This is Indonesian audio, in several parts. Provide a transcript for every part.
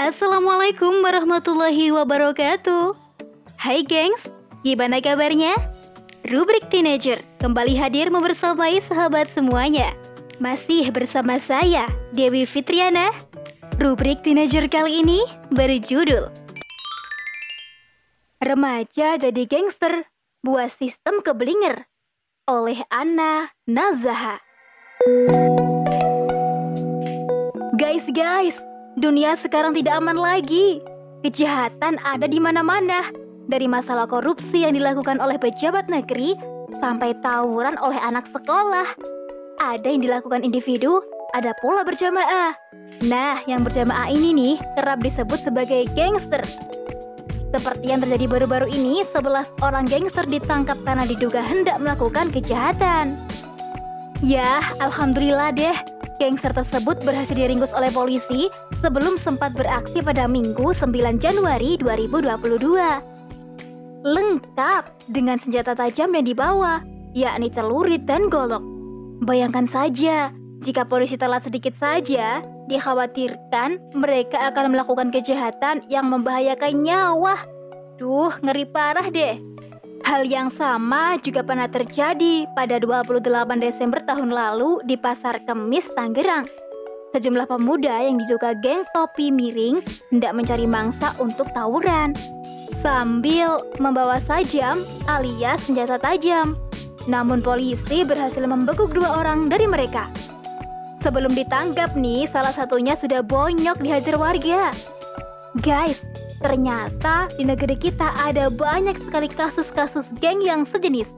Assalamualaikum warahmatullahi wabarakatuh. Hai gengs, gimana kabarnya? Rubrik Teenager kembali hadir membersamai sahabat semuanya. Masih bersama saya, Dewi Fitriana. Rubrik Teenager kali ini berjudul Remaja jadi gangster, buah sistem keblinger oleh Anna Nazaha. Guys, guys, dunia sekarang tidak aman lagi. Kejahatan ada di mana-mana. Dari masalah korupsi yang dilakukan oleh pejabat negeri sampai tawuran oleh anak sekolah. Ada yang dilakukan individu, ada pula berjamaah. Nah, yang berjamaah ini nih kerap disebut sebagai gangster. Seperti yang terjadi baru-baru ini, 11 orang gangster ditangkap karena diduga hendak melakukan kejahatan. Ya, alhamdulillah deh, gangster tersebut berhasil diringkus oleh polisi sebelum sempat beraksi pada Minggu 9 Januari 2022. Lengkap dengan senjata tajam yang dibawa, yakni celurit dan golok. Bayangkan saja, jika polisi telat sedikit saja, dikhawatirkan mereka akan melakukan kejahatan yang membahayakan nyawa. Duh, ngeri parah deh. Hal yang sama juga pernah terjadi pada 28 Desember tahun lalu di Pasar Kemis, Tangerang. Sejumlah pemuda yang diduga geng topi miring hendak mencari mangsa untuk tawuran sambil membawa sajam alias senjata tajam. Namun polisi berhasil membekuk dua orang dari mereka. Sebelum ditangkap nih, salah satunya sudah bonyok dihajar warga. Guys, ternyata di negeri kita ada banyak sekali kasus-kasus geng yang sejenis.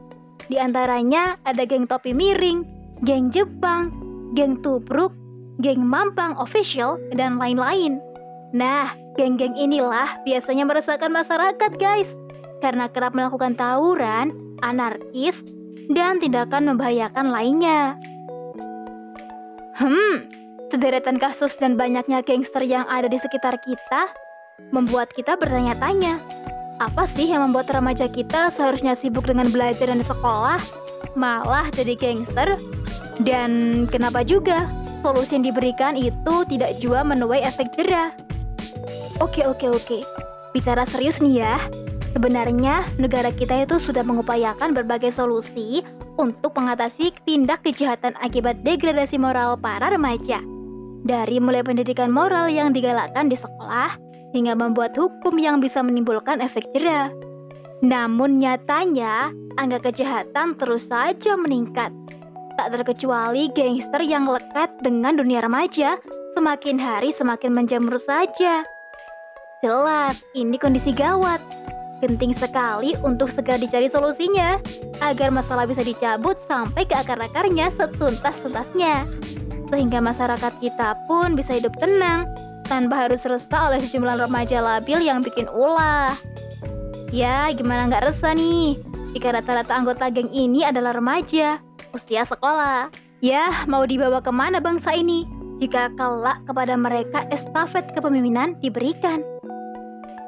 Di antaranya ada geng topi miring, geng Jepang, geng tubruk, geng mampang official, dan lain-lain. Nah, geng-geng inilah biasanya meresahkan masyarakat guys. Karena kerap melakukan tawuran, anarkis, dan tindakan membahayakan lainnya. Hmm, sederetan kasus dan banyaknya gangster yang ada di sekitar kita membuat kita bertanya-tanya, apa sih yang membuat remaja kita seharusnya sibuk dengan belajar dan sekolah, malah jadi gangster? Dan kenapa juga solusi yang diberikan itu tidak juga menuai efek jerah? Oke, oke, oke. Bicara serius nih ya. Sebenarnya negara kita itu sudah mengupayakan berbagai solusi untuk mengatasi tindak kejahatan akibat degradasi moral para remaja. Dari mulai pendidikan moral yang digalakkan di sekolah hingga membuat hukum yang bisa menimbulkan efek jerah. Namun nyatanya, angka kejahatan terus saja meningkat. Tak terkecuali gangster yang lekat dengan dunia remaja, semakin hari semakin menjamur saja. Jelas, ini kondisi gawat Genting sekali untuk segera dicari solusinya agar masalah bisa dicabut sampai ke akar-akarnya setuntas-tuntasnya. Sehingga masyarakat kita pun bisa hidup tenang tanpa harus resah oleh sejumlah remaja labil yang bikin ulah. Ya, gimana nggak resah nih? Jika rata-rata anggota geng ini adalah remaja, usia sekolah. Ya, mau dibawa ke mana bangsa ini? Jika kelak kepada mereka estafet kepemimpinan diberikan.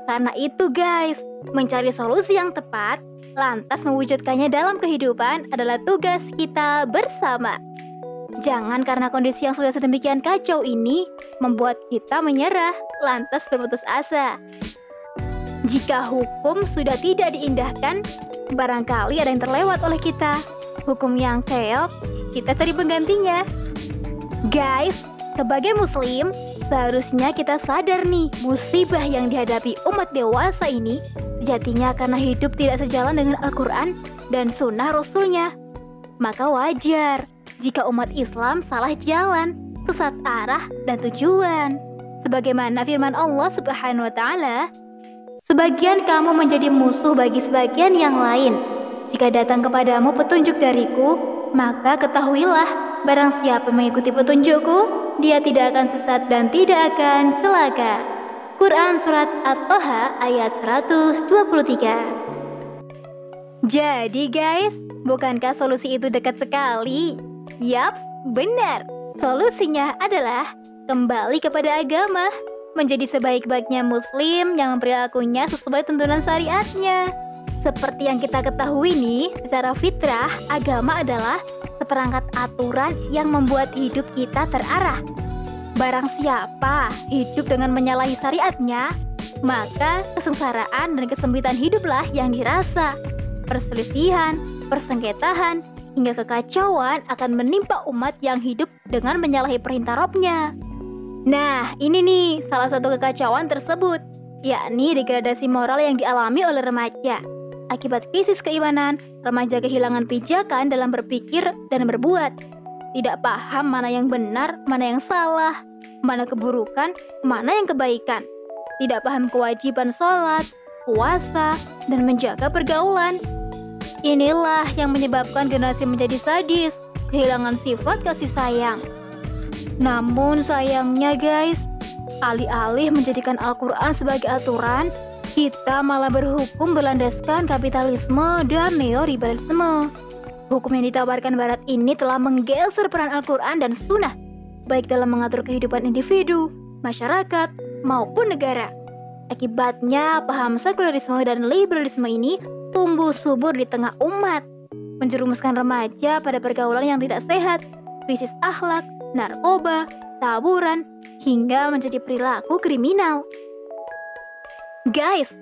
Karena itu guys, mencari solusi yang tepat, lantas mewujudkannya dalam kehidupan adalah tugas kita bersama. Jangan karena kondisi yang sudah sedemikian kacau ini membuat kita menyerah, lantas berputus asa. Jika hukum sudah tidak diindahkan, barangkali ada yang terlewat oleh kita. Hukum yang keok, kita cari penggantinya. Guys, sebagai muslim, Seharusnya kita sadar nih, musibah yang dihadapi umat dewasa ini sejatinya karena hidup tidak sejalan dengan Al-Quran dan sunnah Rasulnya. Maka wajar jika umat Islam salah jalan, sesat arah dan tujuan. Sebagaimana firman Allah Subhanahu wa taala, "Sebagian kamu menjadi musuh bagi sebagian yang lain. Jika datang kepadamu petunjuk dariku, maka ketahuilah barang siapa mengikuti petunjukku, dia tidak akan sesat dan tidak akan celaka. Quran Surat At-Toha ayat 123 Jadi guys, bukankah solusi itu dekat sekali? Yaps, benar. Solusinya adalah kembali kepada agama, menjadi sebaik-baiknya muslim yang perilakunya sesuai tuntunan syariatnya. Seperti yang kita ketahui nih, secara fitrah, agama adalah seperangkat aturan yang membuat hidup kita terarah. Barang siapa hidup dengan menyalahi syariatnya, maka kesengsaraan dan kesempitan hiduplah yang dirasa. Perselisihan, persengketahan, hingga kekacauan akan menimpa umat yang hidup dengan menyalahi perintah Robnya. Nah, ini nih salah satu kekacauan tersebut, yakni degradasi moral yang dialami oleh remaja. Akibat krisis keimanan, remaja kehilangan pijakan dalam berpikir dan berbuat tidak paham mana yang benar, mana yang salah, mana keburukan, mana yang kebaikan, tidak paham kewajiban sholat, puasa, dan menjaga pergaulan. Inilah yang menyebabkan generasi menjadi sadis, kehilangan sifat kasih sayang. Namun sayangnya guys, alih-alih menjadikan Al-Quran sebagai aturan, kita malah berhukum berlandaskan kapitalisme dan neoliberalisme. Hukum yang ditawarkan Barat ini telah menggeser peran Al-Quran dan Sunnah, baik dalam mengatur kehidupan individu, masyarakat, maupun negara. Akibatnya, paham sekularisme dan liberalisme ini tumbuh subur di tengah umat, menjerumuskan remaja pada pergaulan yang tidak sehat, krisis akhlak, narkoba, taburan, hingga menjadi perilaku kriminal. Guys,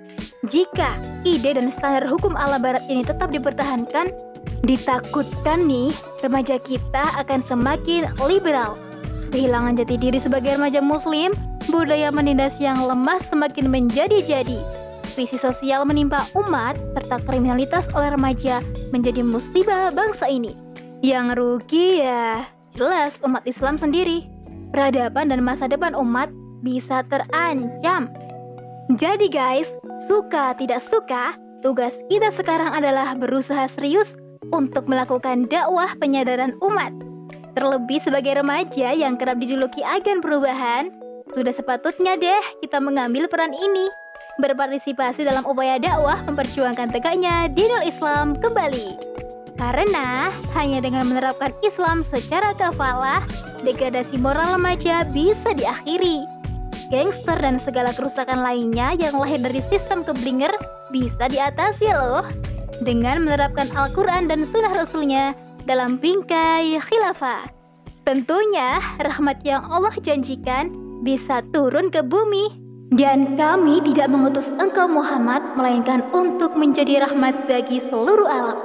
jika ide dan standar hukum ala barat ini tetap dipertahankan, Ditakutkan nih, remaja kita akan semakin liberal. Kehilangan jati diri sebagai remaja muslim, budaya menindas yang lemah semakin menjadi-jadi. Krisis sosial menimpa umat, serta kriminalitas oleh remaja menjadi musibah bangsa ini. Yang rugi ya jelas umat Islam sendiri. Peradaban dan masa depan umat bisa terancam. Jadi guys, suka tidak suka, tugas kita sekarang adalah berusaha serius untuk melakukan dakwah penyadaran umat. Terlebih sebagai remaja yang kerap dijuluki agen perubahan, sudah sepatutnya deh kita mengambil peran ini, berpartisipasi dalam upaya dakwah memperjuangkan tegaknya dinul Islam kembali. Karena hanya dengan menerapkan Islam secara kafalah, degradasi moral remaja bisa diakhiri. Gangster dan segala kerusakan lainnya yang lahir dari sistem keblinger bisa diatasi loh dengan menerapkan Al-Quran dan Sunnah Rasulnya dalam bingkai khilafah. Tentunya rahmat yang Allah janjikan bisa turun ke bumi dan kami tidak mengutus engkau Muhammad melainkan untuk menjadi rahmat bagi seluruh alam.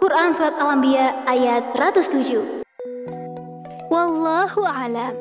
Quran Surat Al-Anbiya ayat 107 Wallahu a'lam